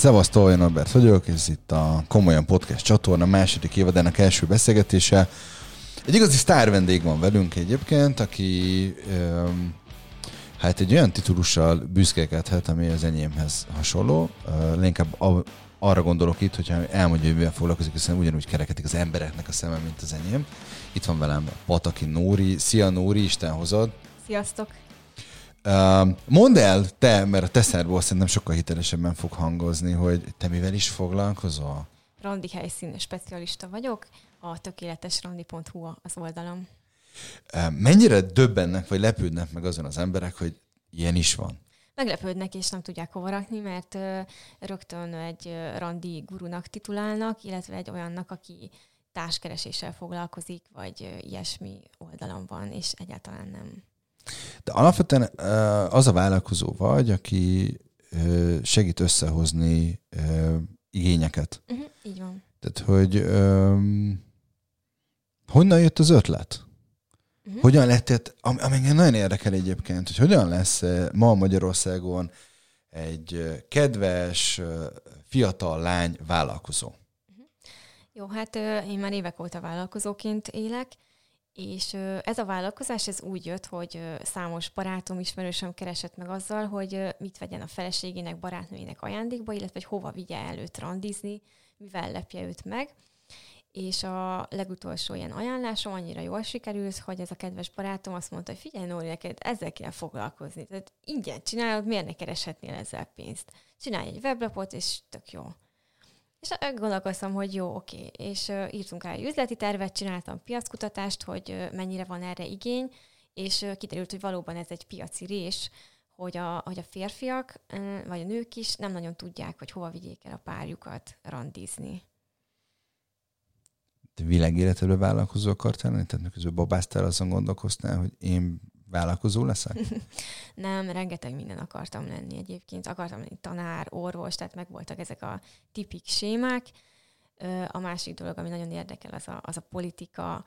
Szevasztó, én Norbert vagyok, ez itt a Komolyan Podcast csatorna második évadának első beszélgetése. Egy igazi sztár vendég van velünk egyébként, aki um, hát egy olyan titulussal büszkélkedhet, ami az enyémhez hasonló. Uh, inkább a, arra gondolok itt, hogyha elmondja, hogy mivel foglalkozik, hiszen ugyanúgy kerekedik az embereknek a szeme, mint az enyém. Itt van velem Pataki Nóri. Szia Nóri, Isten hozod! Sziasztok! Mondd el te, mert a te szerból szerintem sokkal hitelesebben fog hangozni, hogy te mivel is foglalkozol? Randi helyszín specialista vagyok, a tökéletesrandi.hu az oldalam. Mennyire döbbennek, vagy lepődnek meg azon az emberek, hogy ilyen is van? Meglepődnek, és nem tudják hova rakni, mert rögtön egy randi gurunak titulálnak, illetve egy olyannak, aki társkereséssel foglalkozik, vagy ilyesmi oldalon van, és egyáltalán nem. De alapvetően az a vállalkozó vagy, aki segít összehozni igényeket. Uh-huh, így van. Tehát, hogy um, honnan jött az ötlet? Uh-huh. Hogyan lett, ami, ami engem nagyon érdekel egyébként, hogy hogyan lesz ma Magyarországon egy kedves, fiatal lány vállalkozó? Uh-huh. Jó, hát én már évek óta vállalkozóként élek, és ez a vállalkozás ez úgy jött, hogy számos barátom, ismerősöm keresett meg azzal, hogy mit vegyen a feleségének, barátnőjének ajándékba, illetve hogy hova vigye előtt randizni, mivel lepje őt meg. És a legutolsó ilyen ajánlásom annyira jól sikerült, hogy ez a kedves barátom azt mondta, hogy figyelj Nóri, neked ezzel kell foglalkozni. Tehát ingyen csinálod, miért ne kereshetnél ezzel pénzt? Csinálj egy weblapot, és tök jó. És gondolkoztam, hogy jó, oké. És írtunk rá egy üzleti tervet, csináltam piackutatást, hogy mennyire van erre igény, és kiderült, hogy valóban ez egy piaci rés, hogy a, hogy a férfiak, vagy a nők is nem nagyon tudják, hogy hova vigyék el a párjukat randizni. Te világéleteből vállalkozó akartál lenni? Tehát miközben babáztál, azon gondolkoztál, hogy én vállalkozó leszek? Nem, rengeteg minden akartam lenni egyébként. Akartam lenni tanár, orvos, tehát megvoltak ezek a tipik sémák. A másik dolog, ami nagyon érdekel, az a, az a politika,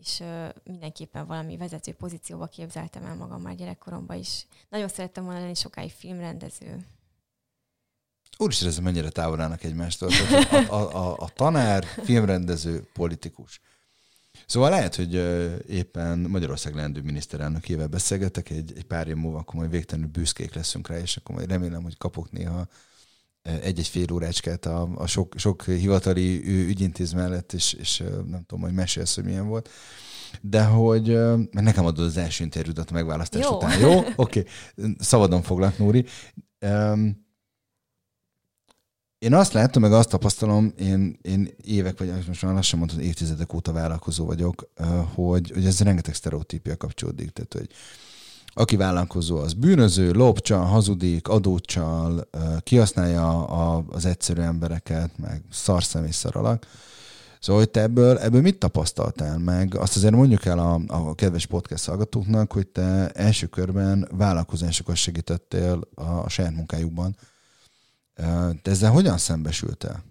és mindenképpen valami vezető pozícióba képzeltem el magam már gyerekkoromban is. Nagyon szerettem volna lenni sokáig filmrendező. Úristen, ez mennyire távol állnak egymástól. A, a, a, a tanár, filmrendező, politikus. Szóval lehet, hogy éppen Magyarország leendő miniszterelnökével beszélgetek, egy, egy pár év múlva akkor majd végtelenül büszkék leszünk rá, és akkor majd remélem, hogy kapok néha egy-egy fél órácskát a, a sok, sok hivatali ügyintéz mellett, és, és nem tudom, hogy mesélsz, hogy milyen volt. De hogy mert nekem adod az első interjúdat a megválasztás jó. után. Jó? Oké. Okay. Szabadon foglak, Nóri. Um, én azt látom, meg azt tapasztalom, én, én évek, vagy most már lassan mondtam, évtizedek óta vállalkozó vagyok, hogy, hogy ez rengeteg sztereotípia kapcsolódik. Tehát, hogy aki vállalkozó, az bűnöző, lopcsal, hazudik, adócsal, kihasználja az egyszerű embereket, meg szarszem és szaralak. Szóval, hogy te ebből, ebből mit tapasztaltál meg? Azt azért mondjuk el a, a kedves podcast hallgatóknak, hogy te első körben vállalkozásokat segítettél a, a saját munkájukban, te ezzel hogyan szembesültél?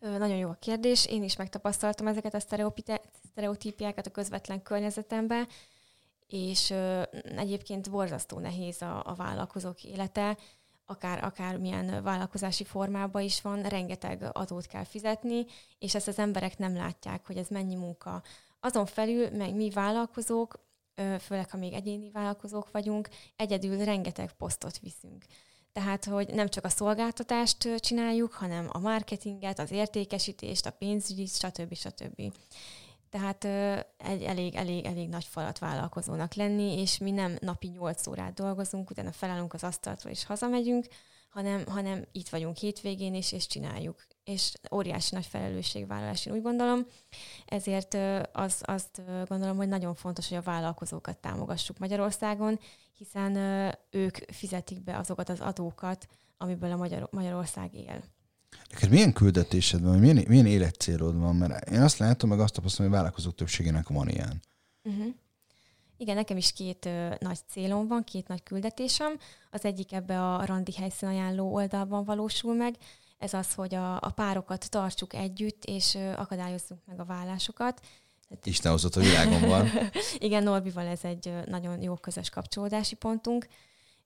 Nagyon jó a kérdés. Én is megtapasztaltam ezeket a sztereotípiákat a közvetlen környezetemben, és egyébként borzasztó nehéz a, a vállalkozók élete, akár, akár milyen vállalkozási formában is van, rengeteg adót kell fizetni, és ezt az emberek nem látják, hogy ez mennyi munka. Azon felül, meg mi vállalkozók, főleg ha még egyéni vállalkozók vagyunk, egyedül rengeteg posztot viszünk. Tehát, hogy nem csak a szolgáltatást csináljuk, hanem a marketinget, az értékesítést, a pénzügyit, stb. stb. Tehát egy elég, elég, elég nagy falat vállalkozónak lenni, és mi nem napi 8 órát dolgozunk, utána felállunk az asztaltól és hazamegyünk, hanem, hanem itt vagyunk hétvégén is, és csináljuk. És óriási nagy felelősségvállalás, én úgy gondolom. Ezért az, azt gondolom, hogy nagyon fontos, hogy a vállalkozókat támogassuk Magyarországon, hiszen ők fizetik be azokat az adókat, amiből a Magyar, Magyarország él. Neked milyen küldetésed van, milyen, milyen életcélod van? Mert én azt látom, meg azt tapasztalom, hogy vállalkozók többségének van ilyen. Uh-huh. Igen, nekem is két ö, nagy célom van, két nagy küldetésem. Az egyik ebbe a randi helyszín ajánló oldalban valósul meg. Ez az, hogy a, a párokat tartsuk együtt, és akadályozzunk meg a vállásokat. Isten hozott a világon van. Igen, Norbival ez egy nagyon jó közös kapcsolódási pontunk.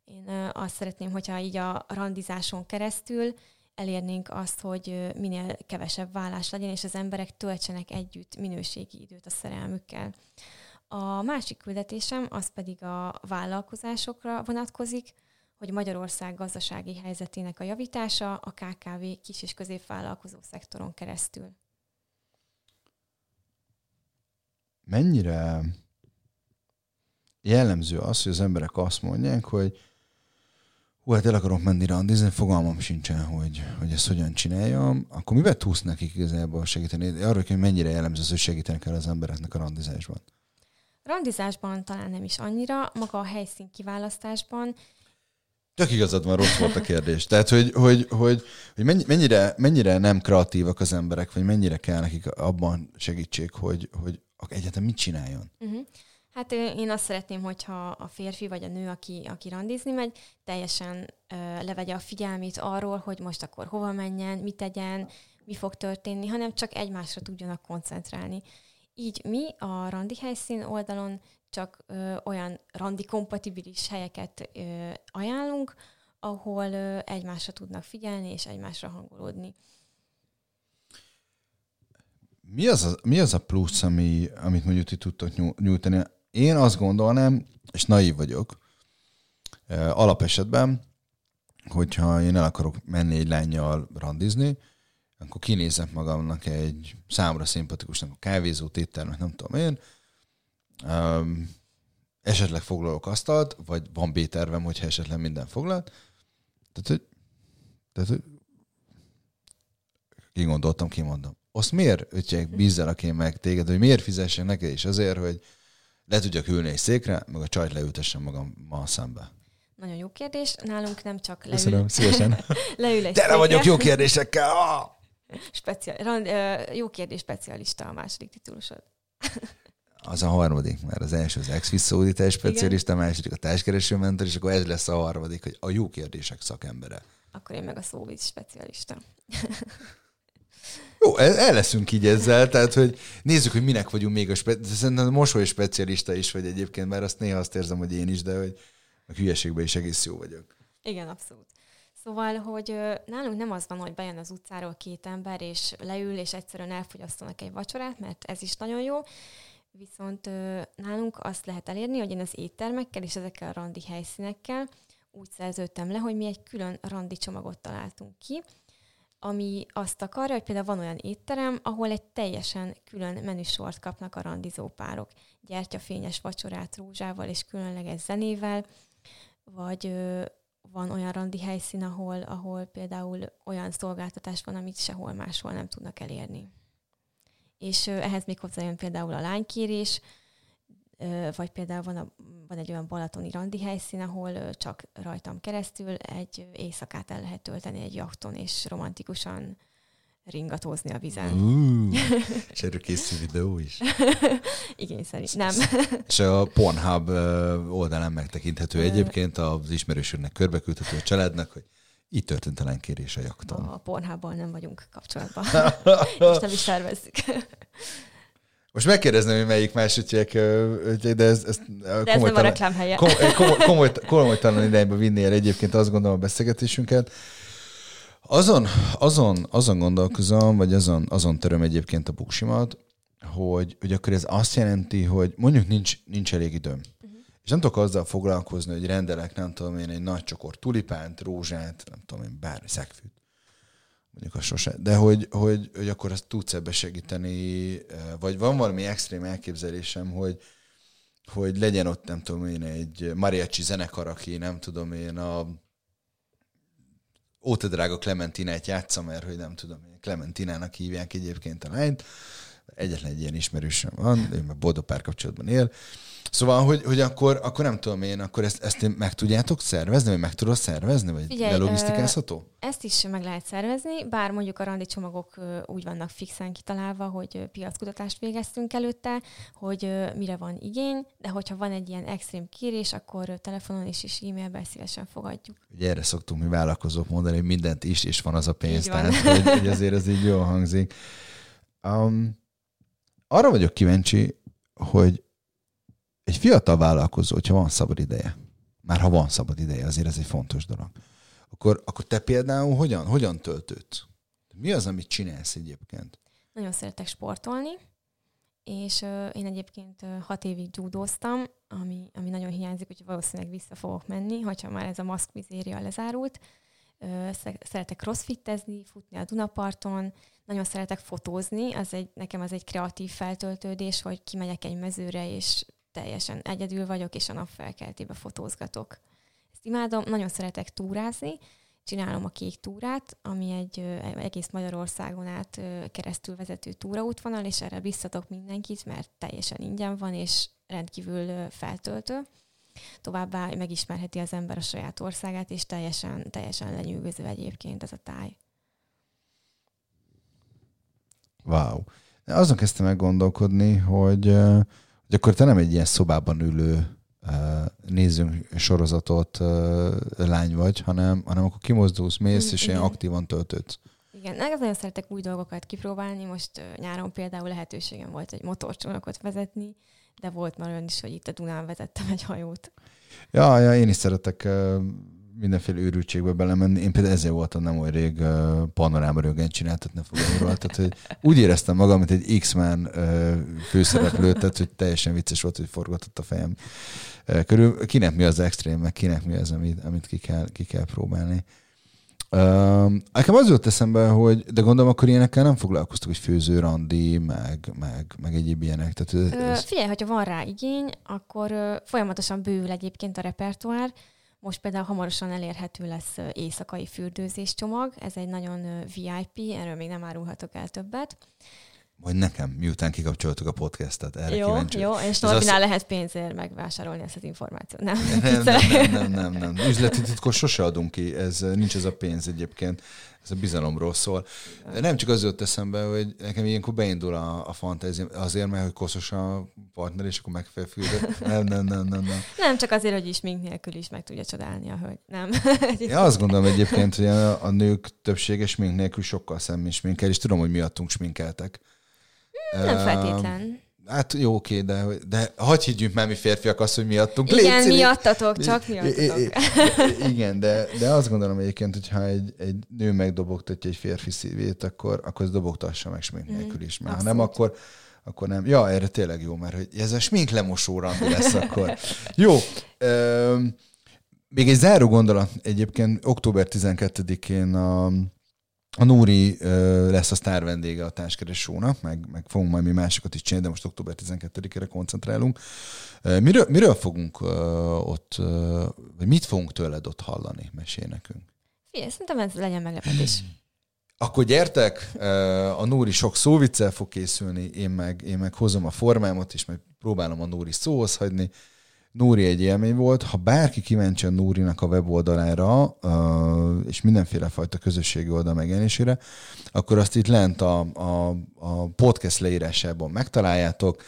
Én azt szeretném, hogyha így a randizáson keresztül elérnénk azt, hogy minél kevesebb vállás legyen, és az emberek töltsenek együtt minőségi időt a szerelmükkel. A másik küldetésem az pedig a vállalkozásokra vonatkozik, hogy Magyarország gazdasági helyzetének a javítása a KKV kis- és középvállalkozó szektoron keresztül. Mennyire jellemző az, hogy az emberek azt mondják, hogy hú, hát el akarok menni randizni, fogalmam sincsen, hogy, hogy ezt hogyan csináljam, akkor mivel tudsz nekik igazából segíteni? Arra, hogy mennyire jellemző az, hogy segíteni kell az embereknek a randizásban? Randizásban talán nem is annyira, maga a helyszín kiválasztásban. Tök igazad van, rossz volt a kérdés. Tehát, hogy, hogy, hogy, hogy mennyire, mennyire nem kreatívak az emberek, vagy mennyire kell nekik abban segítség, hogy, hogy egyetem mit csináljon? Uh-huh. Hát én azt szeretném, hogyha a férfi vagy a nő, aki, aki randizni megy, teljesen ö, levegye a figyelmét arról, hogy most akkor hova menjen, mit tegyen, mi fog történni, hanem csak egymásra tudjanak koncentrálni. Így mi a randi helyszín oldalon csak ö, olyan randi kompatibilis helyeket ö, ajánlunk, ahol ö, egymásra tudnak figyelni és egymásra hangolódni. Mi az a, mi az a plusz, ami, amit mondjuk ti tudtok nyújtani? Én azt gondolnám, és naív vagyok, alapesetben, hogyha én el akarok menni egy lányjal randizni, akkor kinézek magamnak egy számra szimpatikusnak a kávézót, éttermet, nem tudom én, um, esetleg foglalok asztalt, vagy van B-tervem, hogyha esetleg minden foglalt. Tehát, hogy, tehát, hogy kigondoltam, kimondom. Azt miért ötjek, bízzelak én meg téged, hogy miért fizessen neked is azért, hogy le tudjak ülni egy székre, meg a csajt leültessem magam ma szembe? Nagyon jó kérdés. Nálunk nem csak leül... Köszönöm, szívesen. leül egy Tere vagyok jó kérdésekkel! Ah! Speciál... Jó kérdés specialista a második titulusod. Az a harmadik, mert az első az ex visszaúdítás specialista, a második a társkereső mentor, és akkor ez lesz a harmadik, hogy a jó kérdések szakembere. Akkor én meg a szóvíz specialista. Jó, el leszünk így ezzel, tehát hogy nézzük, hogy minek vagyunk még a spe- szerintem a mosoly specialista is vagy egyébként, mert azt néha azt érzem, hogy én is, de hogy a hülyeségben is egész jó vagyok. Igen, abszolút. Szóval, hogy nálunk nem az van, hogy bejön az utcáról két ember, és leül, és egyszerűen elfogyasztanak egy vacsorát, mert ez is nagyon jó. Viszont nálunk azt lehet elérni, hogy én az éttermekkel és ezekkel a randi helyszínekkel úgy szerződtem le, hogy mi egy külön randi csomagot találtunk ki, ami azt akarja, hogy például van olyan étterem, ahol egy teljesen külön menüsort kapnak a randizó párok. Gyertyafényes vacsorát rózsával és különleges zenével, vagy ö, van olyan randi helyszín, ahol, ahol például olyan szolgáltatás van, amit sehol máshol nem tudnak elérni. És ehhez még hozzájön például a lánykérés, vagy például van, a, van egy olyan balatoni randi helyszín, ahol csak rajtam keresztül egy éjszakát el lehet tölteni egy jachton, és romantikusan ringatózni a vizen. Uh, és erről készül videó is? Igen, szerint nem. és a Pornhub oldalán megtekinthető egyébként az ismerősöknek körbeküldhető a családnak, hogy így történt a lánykérés a jakton. A Pornhubban nem vagyunk kapcsolatban, és nem is tervezzük. Most megkérdezném, hogy melyik másodják, de ez, ez, de ez nem a reklám helye. Komoly, komoly, komoly, komolytalan irányba vinni el egyébként azt gondolom a beszélgetésünket. Azon, azon, azon gondolkozom, vagy azon, azon töröm egyébként a buksimat, hogy, hogy akkor ez azt jelenti, hogy mondjuk nincs, nincs elég időm. És nem tudok azzal foglalkozni, hogy rendelek, nem tudom én, egy nagy csokor tulipánt, rózsát, nem tudom én, bármi szegfűt mondjuk a sose, de hogy, hogy, hogy akkor azt tudsz ebbe segíteni, eh, vagy van valami extrém elképzelésem, hogy, hogy legyen ott, nem tudom én, egy mariachi zenekar, aki nem tudom én a Óta drága Clementinát játsza, mert hogy nem tudom, Clementinának hívják egyébként a lányt. Egyetlen egy ilyen ismerősöm van, ő meg boldog párkapcsolatban él, Szóval, hogy, hogy akkor, akkor nem tudom én, akkor ezt, ezt meg tudjátok szervezni, vagy meg tudod szervezni, vagy Figyelj, lelogisztikázható? Ezt is meg lehet szervezni, bár mondjuk a randi csomagok úgy vannak fixen kitalálva, hogy piackutatást végeztünk előtte, hogy mire van igény, de hogyha van egy ilyen extrém kérés, akkor telefonon is és e-mailben szívesen fogadjuk. Ugye erre szoktunk mi vállalkozók mondani, hogy mindent is, és van az a pénz, tehát hogy, hogy azért ez így jól hangzik. Um, arra vagyok kíváncsi, hogy egy fiatal vállalkozó, hogyha van szabad ideje, már ha van szabad ideje, azért ez egy fontos dolog, akkor, akkor te például hogyan, hogyan töltődsz? Mi az, amit csinálsz egyébként? Nagyon szeretek sportolni, és én egyébként hat évig judóztam, ami, ami nagyon hiányzik, úgyhogy valószínűleg vissza fogok menni, hogyha már ez a maszkvizéria lezárult. Szeretek crossfittezni, futni a Dunaparton, nagyon szeretek fotózni, az egy, nekem az egy kreatív feltöltődés, hogy kimegyek egy mezőre, és teljesen egyedül vagyok, és a nap felkeltébe fotózgatok. Ezt imádom, nagyon szeretek túrázni, csinálom a kék túrát, ami egy egész Magyarországon át keresztül vezető túraútvonal, és erre biztatok mindenkit, mert teljesen ingyen van, és rendkívül feltöltő. Továbbá megismerheti az ember a saját országát, és teljesen, teljesen lenyűgöző egyébként ez a táj. Wow. Azon kezdtem meg gondolkodni, hogy, hogy akkor te nem egy ilyen szobában ülő nézzünk sorozatot lány vagy, hanem, hanem akkor kimozdulsz, mész, mm, és ilyen aktívan töltődsz. Igen, nagyon szeretek új dolgokat kipróbálni. Most nyáron például lehetőségem volt egy motorcsónakot vezetni, de volt már olyan is, hogy itt a Dunán vezettem egy hajót. Ja, ja én is szeretek mindenféle őrültségbe belemenni. Én például ezért voltam nem olyan rég uh, panoráma rögen csináltatni fogalomról. Tehát, hogy úgy éreztem magam, mint egy X-Men uh, főszereplő, tehát hogy teljesen vicces volt, hogy forgatott a fejem körül. Kinek mi az extrém, meg kinek mi az, amit, amit ki, kell, ki kell próbálni. Nekem az jött eszembe, hogy, de gondolom akkor ilyenekkel nem foglalkoztak, hogy főző, randi, meg, meg, meg egyéb ilyenek. Tehát ez... Figyelj, hogyha van rá igény, akkor folyamatosan bővül egyébként a repertoár. Most például hamarosan elérhető lesz éjszakai fürdőzés csomag, ez egy nagyon VIP, erről még nem árulhatok el többet. Majd nekem, miután kikapcsoltuk a podcastet, erre jó, kíváncsi. Jó, és Norbinál az... lehet pénzért megvásárolni ezt az információt. Nem, nem, nem, nem, nem, nem. Üzleti titkos sose adunk ki, ez, nincs ez a pénz egyébként ez a bizalomról szól. Nem csak az jött eszembe, hogy nekem ilyenkor beindul a, a fantázia, azért, mert hogy koszos a partner, és akkor megfelfüldő. Nem, nem, nem, nem, nem. Nem, csak azért, hogy is mink nélkül is meg tudja csodálni a hölgy. Nem. Én azt gondolom egyébként, hogy a, a nők többsége smink nélkül sokkal szemmi sminkel, és tudom, hogy miattunk sminkeltek. Nem uh, feltétlen. Hát jó, oké, de, de hagyj higgyünk már mi férfiak azt, hogy miattunk. Igen, Légy miattatok, csak miattatok. Igen, de, de azt gondolom egyébként, hogy ha egy, egy nő megdobogtatja egy férfi szívét, akkor, akkor ez dobogtassa meg smink mhm, nélkül is. Mert ha nem, akkor, akkor nem. Ja, erre tényleg jó, mert hogy ez a smink lemosó lesz akkor. Jó. Ö, még egy záró gondolat egyébként október 12-én a a Núri uh, lesz a sztár vendége a társkeresónak, meg, meg fogunk majd mi másokat is csinálni, de most október 12-ére koncentrálunk. Miről, miről fogunk uh, ott, uh, vagy mit fogunk tőled ott hallani? Mesél nekünk. Figyelj, szerintem ez legyen meglepetés. Akkor gyertek, a Núri sok szóviccel fog készülni, én meg, én meg hozom a formámat, és meg próbálom a Núri szóhoz hagyni. Nóri egy élmény volt. Ha bárki kíváncsi a Nórinak a weboldalára, és mindenféle fajta közösségi oldal megjelenésére, akkor azt itt lent a, a, a podcast leírásában megtaláljátok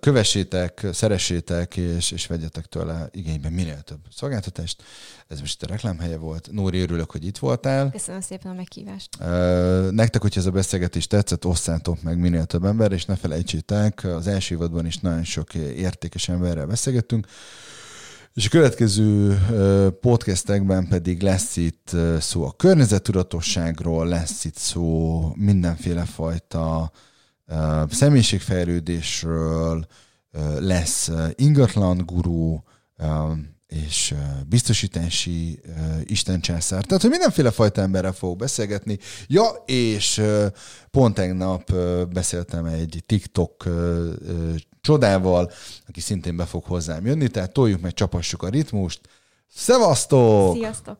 kövessétek, szeressétek, és, és vegyetek tőle igénybe minél több szolgáltatást. Ez most a reklámhelye volt. Nóri, örülök, hogy itt voltál. Köszönöm szépen a meghívást. Nektek, hogyha ez a beszélgetés tetszett, osszátok meg minél több ember, és ne felejtsétek, az első évadban is nagyon sok értékes emberrel beszélgettünk. És a következő podcastekben pedig lesz itt szó a környezettudatosságról, lesz itt szó mindenféle fajta személyiségfejlődésről, lesz ingatlan gurú, és biztosítási istencsászár. Tehát, hogy mindenféle fajta emberrel fogok beszélgetni. Ja, és pont tegnap beszéltem egy TikTok csodával, aki szintén be fog hozzám jönni, tehát toljuk meg, csapassuk a ritmust. Szevasztok! Sziasztok!